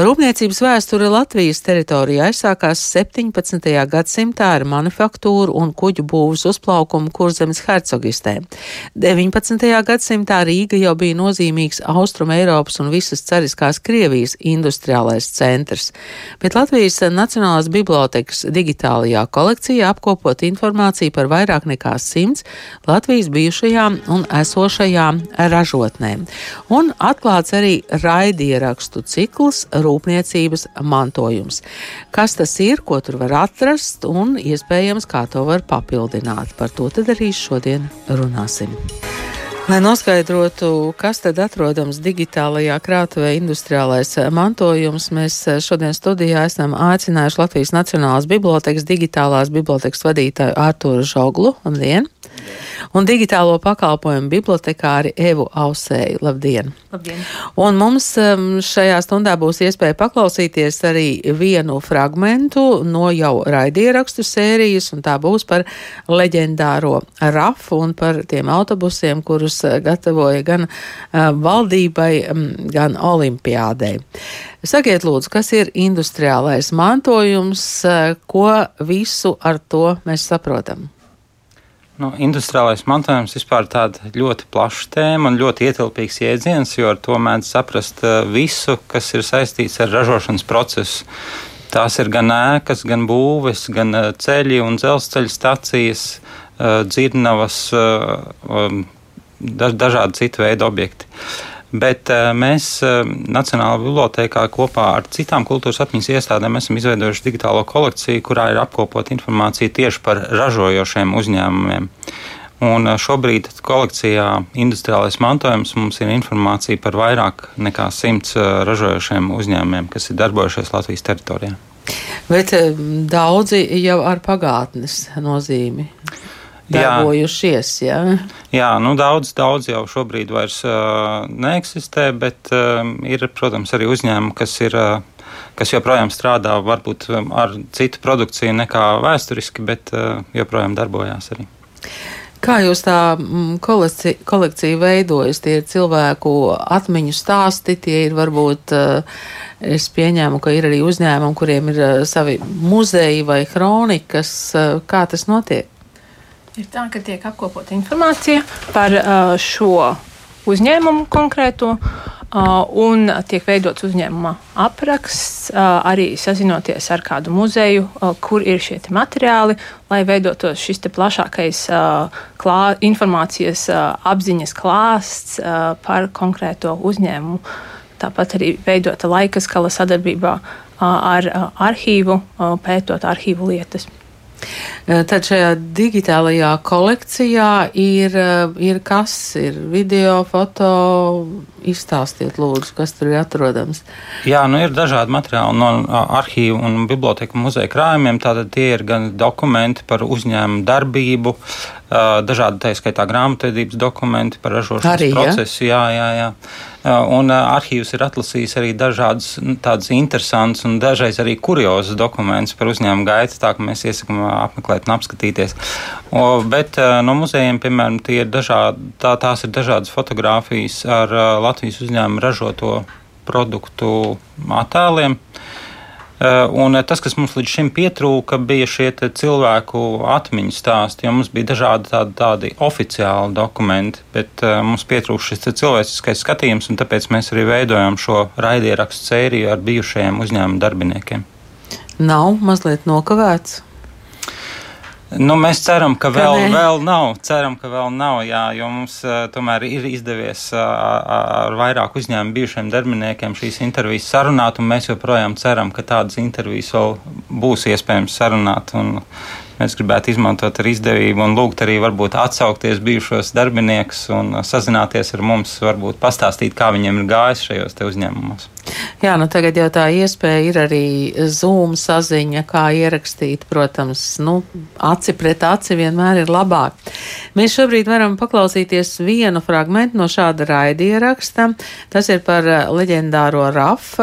Rūpniecības vēsture Latvijas teritorijā aizsākās 17. gadsimtā ar manufaktūru un kuģu būvas uzplaukumu Kurzemes hercogistē. 19. gadsimtā Rīga jau bija nozīmīgs Austrum Eiropas un visas cariskās Krievijas industriālais centrs, bet Latvijas Nacionālās bibliotekas digitālajā kolekcijā apkopot informāciju par vairāk nekā simts Latvijas bijušajām un esošajām ražotnēm. Un atklāts arī raidierakstu cikls rūpniecības mantojums. Kas tas ir, ko tur var atrast un iespējams, kā to var papildināt. Par to tad arī šodien runāsim. Lai noskaidrotu, kas tad atrodams digitālajā krātuvē industriālais mantojums, mēs šodien studijā esam aicinājuši Latvijas Nacionālās bibliotekas digitālās bibliotekas vadītāju Ārturu Žoglu. Labdien! Un digitālo pakalpojumu bibliotekāri Evu Ausēju. Labdien! Labdien! Un mums um, šajā stundā būs iespēja paklausīties arī vienu fragmentu no jau raidierakstu sērijas, un tā būs par leģendāro rafu un par tiem autobusiem, kurus uh, gatavoja gan uh, valdībai, um, gan olimpiādei. Sakiet, lūdzu, kas ir industriālais mantojums, uh, ko visu ar to mēs saprotam? Nu, industriālais mantojums vispār ir tāda ļoti plaša tēma un ļoti ietilpīgs jēdziens, jo ar to mēdz saprast eh, visu, kas ir saistīts ar ražošanas procesu. Tās ir gan ēkas, gan būves, gan eh, ceļi un dzelzceļa stacijas, eh, dzirnavas, um, dažādi citu veidu objekti. Bet uh, mēs uh, Nacionālajā bibliotekā kopā ar citām kultūras atmiņas iestādēm esam izveidojuši digitālo kolekciju, kurā ir apkopot informāciju tieši par ražojošiem uzņēmumiem. Un uh, šobrīd kolekcijā industriālais mantojums mums ir informācija par vairāk nekā simts ražojošiem uzņēmumiem, kas ir darbojušies Latvijas teritorijā. Bet daudzi jau ar pagātnes nozīmi darbojušies. Jā, jā nu daudz, daudz jau šobrīd vairs uh, neeksistē, bet uh, ir, protams, arī uzņēmumi, kas ir. Uh, kas joprojām strādā, varbūt ar citu produkciju nekā vēsturiski, bet uh, joprojām darbojās arī. Kā jūs tā kolekcija, kolekcija veidojas? Tie ir cilvēku atmiņu stāsti, tie ir varbūt, es pieņēmu, ka ir arī uzņēmumi, kuriem ir savi muzeji vai kronikas. Kā tas notiek? Ir tā, ka tiek apkopota informācija par uh, šo uzņēmumu konkrēto. Uh, un tiek veidots uzņēmuma apraksts, uh, arī sazinoties ar kādu muzeju, kur ir šie materiāli, lai veidotos šis plašākais klā, informācijas apziņas klāsts par konkrēto uzņēmumu. Tāpat arī veidota laika skala sadarbībā ar arhīvu, pētot arhīvu lietas. Tad šajā digitālajā kolekcijā ir, ir kas? Ir video, foto, izstāstiet, lūdzu, kas tur ir atrodams. Jā, nu ir dažādi materiāli no arhīvu un biblioteku muzeja krājumiem. Tātad tie ir gan dokumenti par uzņēmumu darbību, dažādi tā skaitā grāmatvedības dokumenti par ražošanas Arī, procesu. Jā, jā, jā. Un arhīvs ir atlasījis arī dažādas tādas interesantas un dažreiz arī kuriozas dokumentus par uzņēmumu gaitu, tā ka mēs iesakām apmeklēt un apskatīties. O, bet no muzejiem, piemēram, ir dažādi, tā, tās ir dažādas fotogrāfijas ar Latvijas uzņēmumu ražoto produktu attēliem. Eh, un eh, tas, kas mums līdz šim pietrūka, bija šie cilvēku atmiņu stāsti, mums bija dažādi tādi, tādi oficiāli dokumenti, bet uh, mums pietrūka šis cilvēciskais skatījums, un tāpēc mēs arī veidojam šo raidierakstu sēriju ar bijušajiem uzņēmumu darbiniekiem. Nav mazliet nokavēts. Nu, mēs ceram, ka vēl, ka vēl nav. Ceram, ka vēl nav, jā, jo mums uh, tomēr ir izdevies uh, ar vairāk uzņēmumu bijušiem darbiniekiem šīs intervijas sarunāt, un mēs joprojām ceram, ka tādas intervijas vēl būs iespējams sarunāt. Un, Mēs gribētu izmantot ar izdevību un lūgt arī varbūt atsaukties bijušos darbiniekus un sazināties ar mums, varbūt pastāstīt, kā viņiem ir gājis šajos uzņēmumos. Jā, nu tagad jau tā iespēja ir arī Zoom saziņa, kā ierakstīt, protams, nu, aci pret aci vienmēr ir labāk. Mēs šobrīd varam paklausīties vienu fragmentu no šāda raidieraksta. Tas ir par leģendāro RAF.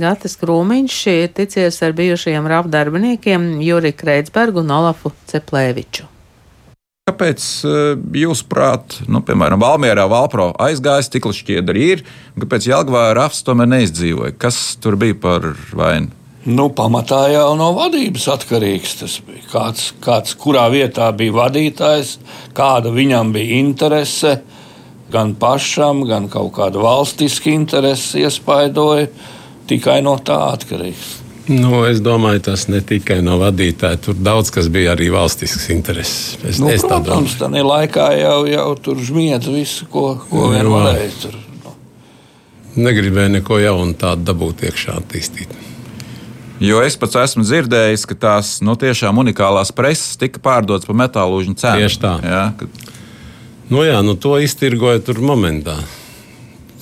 Gatis Krūmiņš ir ticies ar bijušajiem RAF darbiniekiem Juri Kreitsbergu un Olafu Ceplēviču. Kāpēc jūsuprāt, nu, piemēram, Valmjerā Valpro aizgājis, tik līdz šķiedri ir, un kāpēc Jelgavā Rafs tomēr neizdzīvoja? Kas tur bija par vainu? Nu, pamatā jau no vadības atkarīgs. Tas bija kāds, kāds, kurā vietā bija vadītājs, kāda viņam bija interese. Gan pašam, gan kaut kāda valstiska interese iespaidoja. Tikai no tā atkarīgs. Nu, es domāju, tas ne tikai no vadītāja. Tur daudz kas bija arī valstisks intereses. Es, nu, es protams, tādā laikā jau, jau tur žmiedz visu, ko, ko vien varēja. Tur, nu. Negribēju neko jaunu tādu dabūt iekšā attīstīt. Jo es pats esmu dzirdējis, ka tās nu, tiešām unikālās preses tika pārdotas par metālūžņu cenu. Tieši tā. Jā, kad... nu, jā, nu, to iztirgoja tur momentā.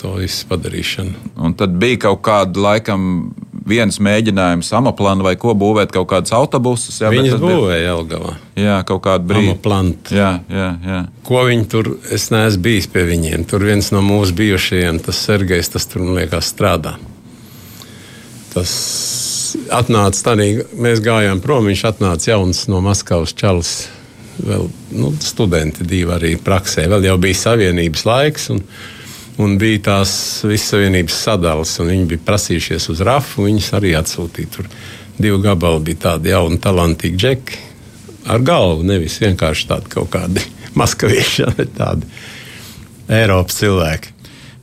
To visu padarīšanu. Un tad bija kaut kāda laikam viens mēģinājums amaplānu vai ko būvēt kaut kādus autobusus. Jā, Viņas būvēja Jelgavā. Jā, kaut kādu brīdi. Amaplantu. Jā, jā, jā. Ko viņi tur, es neesmu bijis pie viņiem. Tur viens no mūsu bijušajiem, tas Sergejs, tas tur, man liekas, strādā. Tas atnāca tādā, mēs gājām prom, viņš atnāca jauns no Maskavas čalis. Vēl nu, studenti divi arī praksē. Vēl jau bija savienības laiks, un, un bija tās visas savienības sadalas. Viņi bija prasījušies uz rafu, viņus arī atsūtīja. Tur divi gabali bija tādi jauni, talantīgi džeki ar galvu. Nevis vienkārši tādi kaut kādi maskavieši, bet tādi Eiropas cilvēki.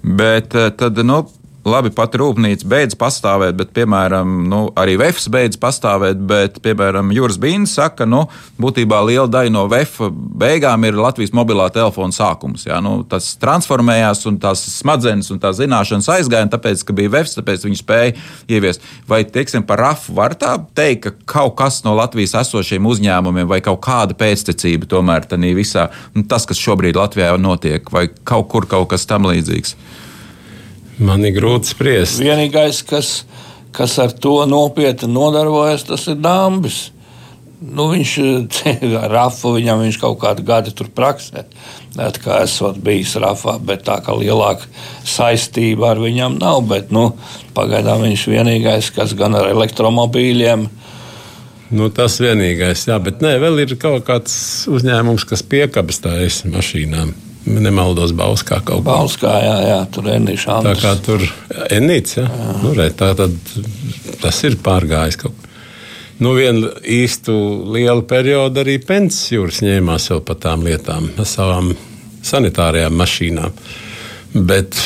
Bet eh, tad, nu, labi, pat rūpnīca beidz pastāvēt, bet, piemēram, nu, arī VEFs beidz pastāvēt, bet, piemēram, Jūras Bīns saka, nu, būtībā liela daļa no VEF beigām ir Latvijas mobilā telefona sākums. Jā, nu, tas transformējās un tās smadzenes un tās zināšanas aizgāja, tāpēc, ka bija VEFs, tāpēc viņi spēja ieviest. Vai, teiksim, par RAF var tā teikt, ka kaut kas no Latvijas esošiem uzņēmumiem vai kaut kāda pēctecība tomēr tādā visā, nu, tas, kas šobrīd Latvijā notiek, vai kaut kur kaut kas tam līdzīgs? Man ir grūti spriest. Vienīgais, kas, kas ar to nopietni nodarbojas, tas ir Dāmbis. Nu, viņš ar Rafu viņam viņš kaut kādu gadu tur praksē. Net kā esot bijis Rafā, bet tā kā lielāka saistība ar viņam nav. Bet, nu, pagaidām viņš vienīgais, kas gan ar elektromobīļiem. Nu, tas vienīgais, jā, bet nē, vēl ir kaut kāds uzņēmums, kas piekabas tādas mašīnām nemaldos Bauskā kaut kā. Bauskā, jā, jā tur Enīša. Tā kā tur Enīts, jā. jā. Nu, re, tā tad tas ir pārgājis kaut kā. Nu, vienu īstu lielu periodu arī Pensijas jūras ņēmās vēl par tām lietām, savām sanitārijām mašīnām. Bet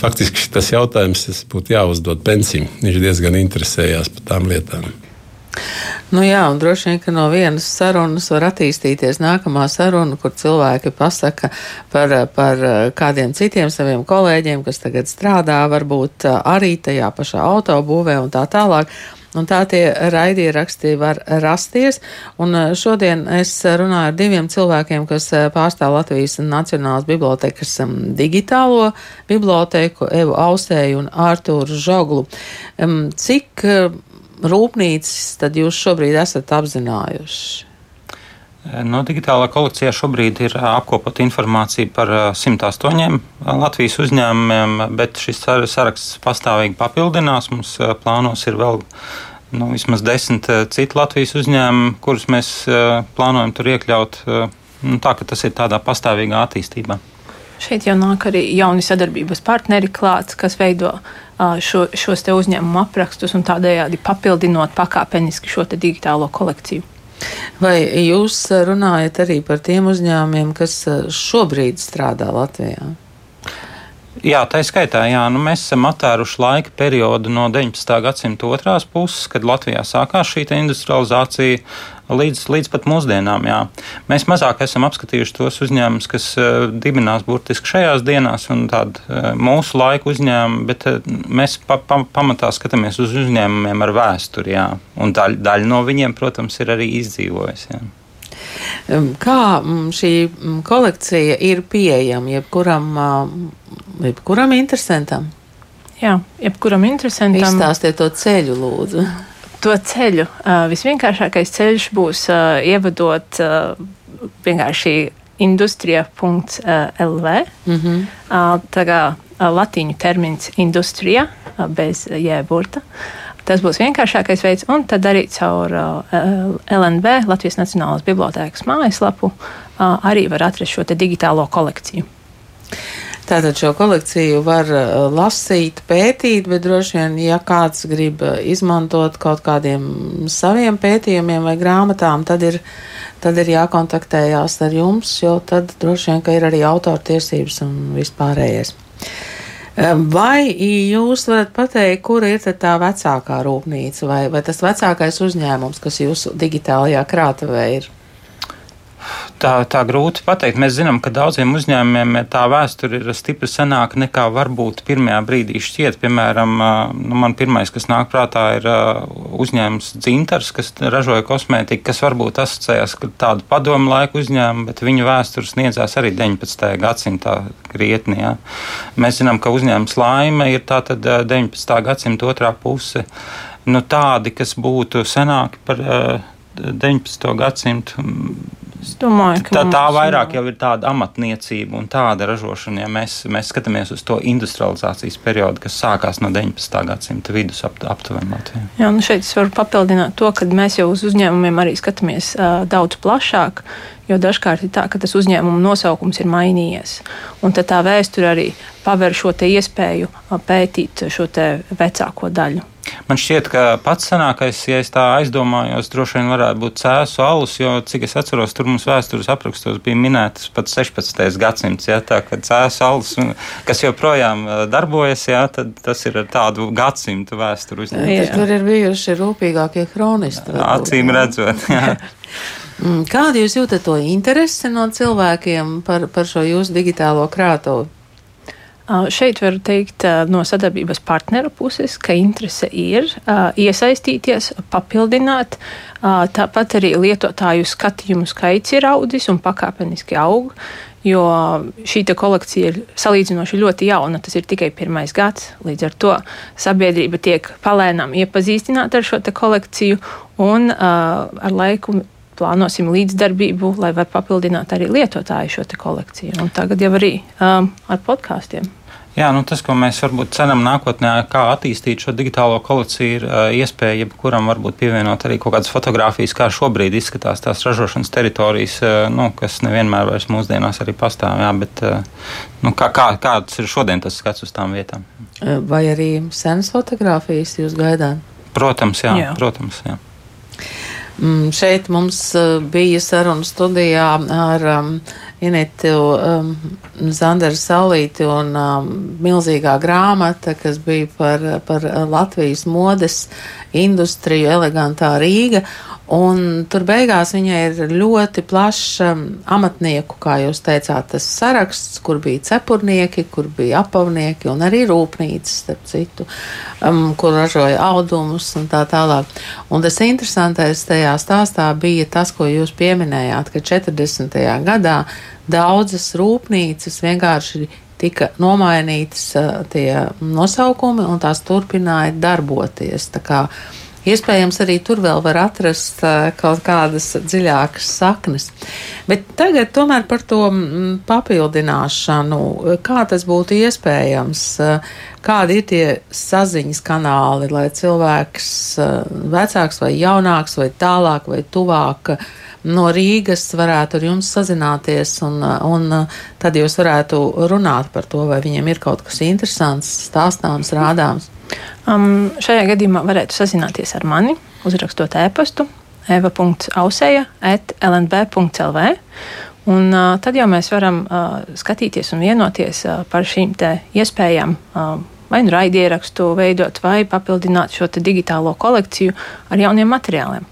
faktiski tas jautājums būtu jāuzdod Pensijam. Viņš diezgan interesējās par tām lietām. Nu jā, un droši vien, ka no vienas sarunas var attīstīties nākamā saruna, kur cilvēki pasaka par, par kādiem citiem saviem kolēģiem, kas tagad strādā, varbūt arī tajā pašā autobūvē un tā tālāk. Un tā tie raidieraksti var rasties. Un šodien es runāju ar diviem cilvēkiem, kas pārstāv Latvijas Nacionālās bibliotekas digitālo biblioteku, Evu Austēju un Ārtūru Žoglu. Cik rūpnīcas tad jūs šobrīd esat apzinājuši? No digitālā kolekcijā šobrīd ir apkopota informācija par 108 Latvijas uzņēmumiem, bet šis saraksts pastāvīgi papildinās. Mums plānos ir vēl nu, vismaz desmit citu Latvijas uzņēmumu, kurus mēs plānojam tur iekļaut. Nu, tā ka tas ir tādā pastāvīgā attīstībā. Šeit jau nāk arī jauni sadarbības partneri klāts, kas veido šo, šos uzņēmumu aprakstus un tādējādi papildinot pakāpeniski šo digitālo kolekciju. Vai jūs runājat arī par tiem uzņēmumiem, kas šobrīd strādā Latvijā? Jā, tā ir skaitā. Jā. Nu, mēs esam attēruši laika periodu no 19. gadsimta otrās puses, kad Latvijā sākās šī industrializācija, līdz, līdz pat mūsdienām. Jā. Mēs mazāk esam apskatījuši tos uzņēmumus, kas uh, dibinās burtiski šajās dienās, un tādu uh, mūsu laiku uzņēmumu, bet uh, mēs pa, pa, pamatā skatāmies uz uzņēmumiem ar vēsturi. Jā. Un daļa, daļa no viņiem, protams, ir arī izdzīvojusi. Kā šī kolekcija ir pieejama jebkuram, jebkuram interesantam? Jā, jebkuram interesantam. Izstāstiet to ceļu, lūdzu. To ceļu. Visvienkāršākais ceļš būs ievadot vienkārši industrija.lv. Mm -hmm. Tā kā latīņu termins industrija bez jēburta. Tas būs vienkāršākais veids, un tad arī caur uh, LNB, Latvijas Nacionālās Bibliotēkas mājaslapu, uh, arī var atrast šo digitālo kolekciju. Tātad šo kolekciju var lasīt, pētīt, bet droši vien, ja kāds grib izmantot kaut kādiem saviem pētījumiem vai grāmatām, tad ir, tad ir jākontaktējās ar jums, jo tad droši vien, ka ir arī autortiesības un vispārējais. Vai jūs varat pateikt, kur ir tā vecākā rūpnīca vai, vai tas vecākais uzņēmums, kas jūsu digitālajā krātuvē ir? Tā, tā grūti pateikt. Mēs zinām, ka daudziem uzņēmumiem tā vēsture ir stipri senāka nekā varbūt pirmajā brīdī šķiet. Piemēram, nu, man pirmais, kas nāk prātā, ir uzņēmums Dzintars, kas ražoja kosmētiku, kas varbūt asociējas ar tādu padomu laiku uzņēmumu, bet viņu vēsture sniedzās arī 19. gadsimtā krietni. Ja. Mēs zinām, ka uzņēmums Laime ir tātad 19. gadsimta otrā puse. Nu, tādi, kas būtu senāki par 19. gadsimtu Es domāju, ka tā, tā vairāk jau ir tāda amatniecība un tāda ražošana. Ja mēs, mēs skatāmies uz to industrializācijas periodu, kas sākās no 19. gadsimta vidus ap, aptuveni Latvijā. Jā, nu šeit es varu papildināt to, ka mēs jau uz uzņēmumiem arī skatāmies uh, daudz plašāk. Jo dažkārt ir tā, ka tas uzņēmuma nosaukums ir mainījies. Un tad tā vēsture arī paver šo iespēju pētīt šo vecāko daļu. Man šķiet, ka pats senākais, ja es tā aizdomājos, droši vien varētu būt cēsu alus, jo, cik es atceros, tur mums vēstures aprakstos bija minētas pat 16. gadsimts, ja, tā, kad cēsu alus, kas joprojām darbojas, ja, tad tas ir ar tādu gadsimtu vēsturu uzņēmums. Tur ir bijuši rūpīgākie kronisti. Acīm redzot, jā. Mm, kādu jūs jūtat to interesi no cilvēkiem par, par šo jūsu digitālo krātuvi? Šeit var teikt no sadarbības partneru puses, ka interese ir iesaistīties, papildināt. Tāpat arī lietotāju skatījumu skaits ir audzis un pakāpeniski aug. Jo šī kolekcija ir salīdzinoši ļoti jauna. Tas ir tikai pirmais gads. Līdz ar to sabiedrība tiek palēnām iepazīstināta ar šo kolekciju, un ar laiku plānosim līdzdarbību, lai var papildināt arī lietotāju šo kolekciju. Un tagad jau arī um, ar podkāstiem. Jā, nu tas, ko mēs varbūt ceram nākotnē, kā attīstīt šo digitālo kolekciju, ir uh, iespēja jebkuram varbūt pievienot arī kaut kādas fotogrāfijas, kā šobrīd izskatās tās ražošanas teritorijas, uh, nu, kas nevienmēr vairs mūsdienās arī pastāv. Jā, bet, uh, nu, kā, kā, kāds ir šodien tas skats uz tām vietām? Vai arī senas fotogrāfijas jūs gaidāt? Protams, jā. jā. Protams, jā. Mm, šeit mums bija saruna studijā ar um, Inetu um, Zanderu Saulīti un um, milzīgā grāmata, kas bija par, par Latvijas modes industriju, elegantā Rīga. Un tur beigās viņai ir ļoti plašs um, amatnieku, kā jūs teicāt, tas saraksts, kur bija cepurnieki, kur bija apavnieki un arī rūpnīcas, starp citu, um, kur ražoja audumus un tā tālāk. Un tas interesantais tajā stāstā bija tas, ko jūs pieminējāt, ka 40. gadā daudzas rūpnīcas vienkārši tika nomainītas uh, tie nosaukumi un tās turpināja darboties. Tā kā Iespējams, arī tur vēl var atrast uh, kaut kādas dziļākas saknes. Bet tagad tomēr par to mm, papildināšanu, kā tas būtu iespējams, uh, kādi ir tie saziņas kanāli, lai cilvēks, uh, vecāks vai jaunāks vai tālāk vai tuvāk, no Rīgas varētu ar jums sazināties, un, un tad jūs varētu runāt par to, vai viņiem ir kaut kas interesants, stāstāms, rādāms. Um, šajā gadījumā varētu sazināties ar mani, uzrakstot e-pastu eva.auseja lnb.lv. Un, uh, tad jau mēs varam uh, skatīties un vienoties uh, par šīm iespējām, uh, vai nu raidierakstu veidot, vai papildināt šo digitālo kolekciju ar jauniem materiāliem.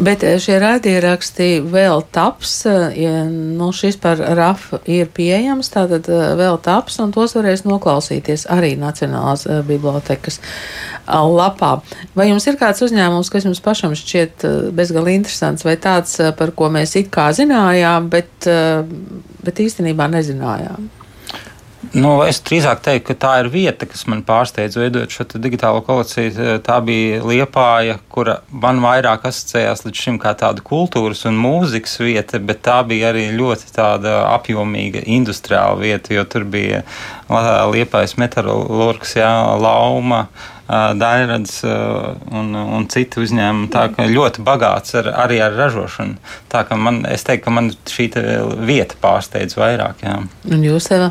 Bet eh, šie raidieraksti vēl taps, eh, ja, nu šis par RAF ir pieejams, tātad eh, vēl taps, un tos varēs noklausīties arī Nacionālās bibliotekas lapā. Vai jums ir kāds uzņēmums, kas jums pašam šķiet bezgalīgi interesants, vai tāds, par ko mēs it kā zinājām, bet, bet īstenībā nezinājām? Nu, es drīzāk teiktu, ka tā ir vieta, kas man pārsteidz veidot šo digitālo kolekciju. Tā bija liepāja, kura man vairāk asociējās līdz šim kā tāda kultūras un mūzikas vieta, bet tā bija arī ļoti apjomīga industriāla vieta, jo tur bija liepājas metālurgs, lauma. Dairads un, un citi uzņēmumi. Tā kā ļoti bagāts ar, arī ar ražošanu. Tā kā man, es teiktu, ka man šī vieta pārsteidz vairāk. Jā. Un jūs, Eva?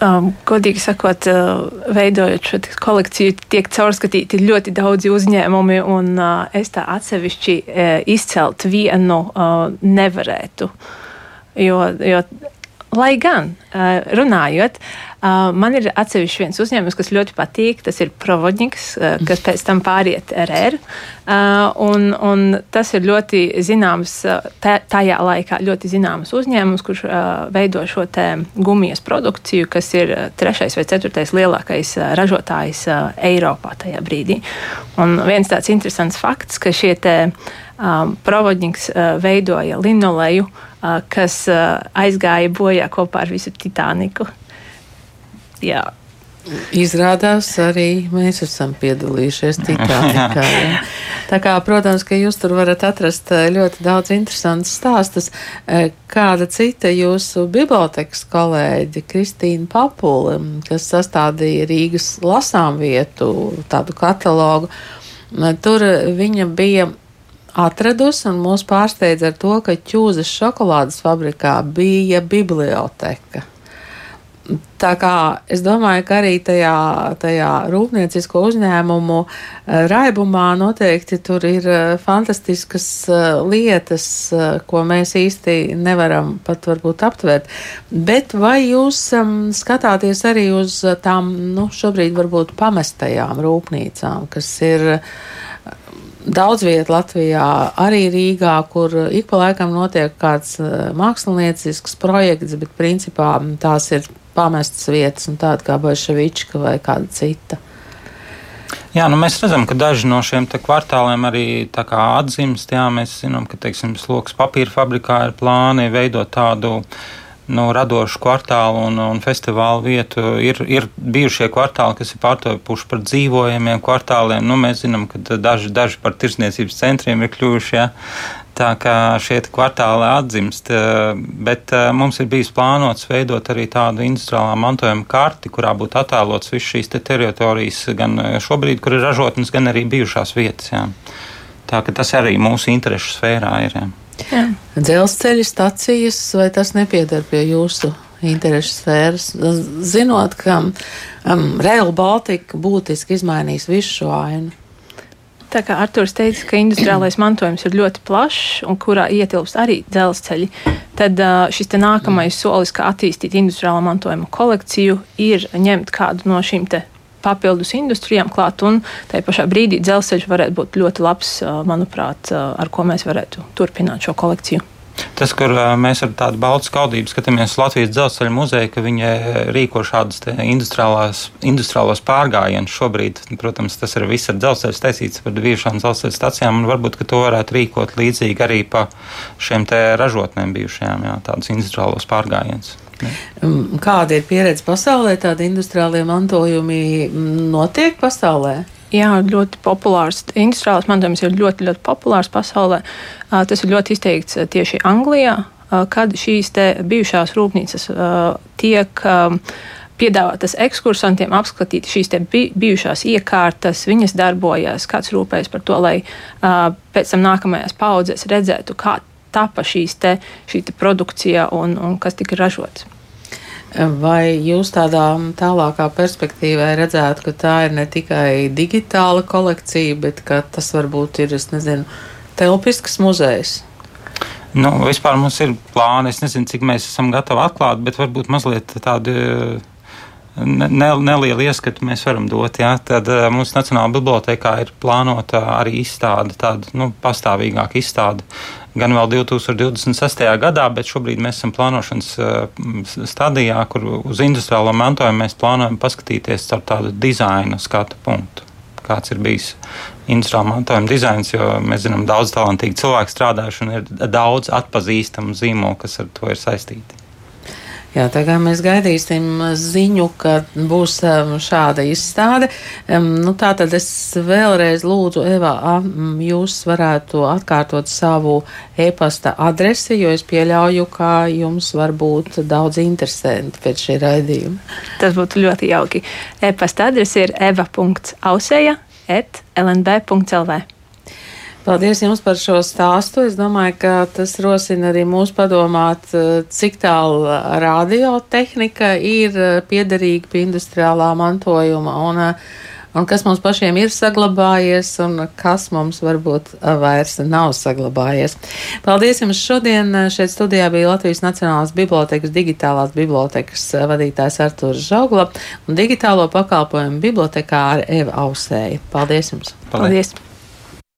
Um, godīgi sakot, uh, veidojot šo kolekciju, tiek caurskatīti ļoti daudzi uzņēmumi, un uh, es tā atsevišķi uh, izcelt vienu uh, nevarētu. Jo, jo Lai gan, runājot, man ir atsevišķi viens uzņēmums, kas ļoti patīk. Tas ir Provodņiks, kas pēc tam pāriet RR. Un, un tas ir ļoti zināms, tajā laikā ļoti zināms uzņēmums, kurš veido šo gumijas produkciju, kas ir trešais vai ceturtais lielākais ražotājs Eiropā tajā brīdī. Un viens tāds interesants fakts, ka šie te um, Provodņiks veidoja linoleju, kas aizgāja bojā kopā ar visu Titaniku. Jā. Izrādās, arī mēs esam piedalījušies Titanikā. Ja. Tā kā, protams, ka jūs tur varat atrast ļoti daudz interesantus stāstus. Kāda cita jūsu bibliotekas kolēģi, Kristīna Papula, kas sastādīja Rīgas lasām vietu, tādu katalogu, tur viņa bija atradusi un mūs pārsteidz ar to, ka ķūzes šokolādes fabrikā bija biblioteka. Tā kā es domāju, ka arī tajā, tajā rūpniecisko uzņēmumu eh, raibumā noteikti tur ir eh, fantastiskas eh, lietas, ko mēs īsti nevaram pat varbūt aptvert. Bet vai jūs skatāties arī uz tām, nu, šobrīd varbūt pamestajām rūpnīcām, kas ir daudz vietu Latvijā, arī Rīgā, kur ik pa laikam notiek kāds uh, māksliniecisks projekts, bet principā tās ir pamestas vietas, un tāda kā Bolševička vai kāda cita. Jā, nu mēs redzam, ka daži no šiem kvartāliem arī atzīst. Jā, mēs zinām, ka teiksim, Sloks papīra fabrikā ir plāni veidot tādu uh, nu, radošu kvartālu un, un festivālu vietu. Ir, ir bijušie kvartāli, kas ir pārtopuši par dzīvojamiem kvartāliem. Nu, mēs zinām, ka daži, daži par tirsniecības centriem ir kļuvuši. Ja? Tā kā šie kvartāli atzimst, bet mums ir bijis plānots veidot arī tādu industriālā mantojuma karti, kurā būtu attēlots viss šīs te teritorijas, gan šobrīd, kur ir ražotnes, gan arī bijušās vietas. Jā. Tā ka tas arī mūsu interesu sfērā ir. Jā. Dzelzceļa stacijas, vai tas nepiedara pie jūsu interešu sfēras? Zinot, ka um, Rail Baltica būtiski izmainīs visu šo ainu. Tā kā Arthurs teica, ka industriālais mantojums ir ļoti plašs un kurā ietilpst arī dzelzceļi, tad uh, šis nākamais solis, kā attīstīt industriālā mantojuma kolekciju, ir ņemt kādu no šīm papildus industrijām klāt, un tajā pašā brīdī dzelzceļš varētu būt ļoti labs, manuprāt, ar ko mēs varētu turpināt šo kolekciju. Tas, kur mēs ar tādu baltu skaudību skatāmies Latvijas dzelzceļa muzeja, ka viņi rīko šādus industriālos pārgājienus šobrīd. Protams, tas ir viss ar dzelzceļa taisīts par bijušām dzelzceļa stacijām, un varbūt to varētu rīkot līdzīgi arī pa šiem te ražotnēm bijušajām, jā, tādus industriālos pārgājienus. Um, kāda ir pieredze pasaulē? Tādi industriālie mantojumi notiek pasaulē? Jā, ļoti populārs. Industriālais mantojums ir ļoti, ļoti populārs pasaulē. Tas ir ļoti izteikts tieši Anglijā, kad šīs bijušās rūpnīcas tiek piedāvātas ekskursantiem apskatīt šīs bijušās iekārtas, viņas darbojas, kāds rūpējas par to, lai pēc tam nākamajās paudzēs redzētu, kā tapa šīs te, šī te produkcija un, un kas tika ražots. Vai jūs tādā tālākā perspektīvā redzētu, ka tā ir ne tikai digitāla kolekcija, bet ka tas varbūt ir, es nezinu, telpisks muzejs? Nu, vispār mums ir plāni. Es nezinu, cik mēs esam gatavi atklāt, bet varbūt mazliet tādu ne, nelielu ieskatu mēs varam dot. Jā. Tad uh, mums Nacionālajā bibliotekā ir plānota arī izstāde, tāda nu, pastāvīgāka izstāde gan vēl 2026. gadā, bet šobrīd mēs esam plānošanas eh, stadijā, kur uz industriālo mantojumu mēs plānojam paskatīties caur tādu dizaina skatu punktu. Kāds ir bijis industriālā mantojuma dizains, jo mēs zinām, daudz talantīgi cilvēki strādājuši un ir daudz atpazīstamu zīmolu, kas ar to ir saistīti. Jā, kā mēs gaidīsim ziņu, ka būs um, šāda izstāde. Um, nu, tā tad es vēlreiz lūdzu, Eva, jūs varētu atkārtot savu e-pasta adresi, jo es pieļauju, ka jums var būt daudz interesanti pēc šī raidījuma. Tas būtu ļoti jauki. E-pasta adrese ir eva.auseja at lnb.lv. Paldies jums par šo stāstu. Es domāju, ka tas rosina arī mūs padomāt, eh, cik tālu radiotehnika ir eh, piederīga pie industriālā mantojuma un, eh, un kas mums pašiem ir saglabājies un kas mums varbūt vairs nav saglabājies. Paldies jums šodien. Šeit studijā bija Latvijas Nacionālās bibliotekas digitālās bibliotekas vadītājs Artūrs Žaugla un digitālo pakalpojumu bibliotekāra Eva Ausēja. Paldies jums! Paldies! Paldies.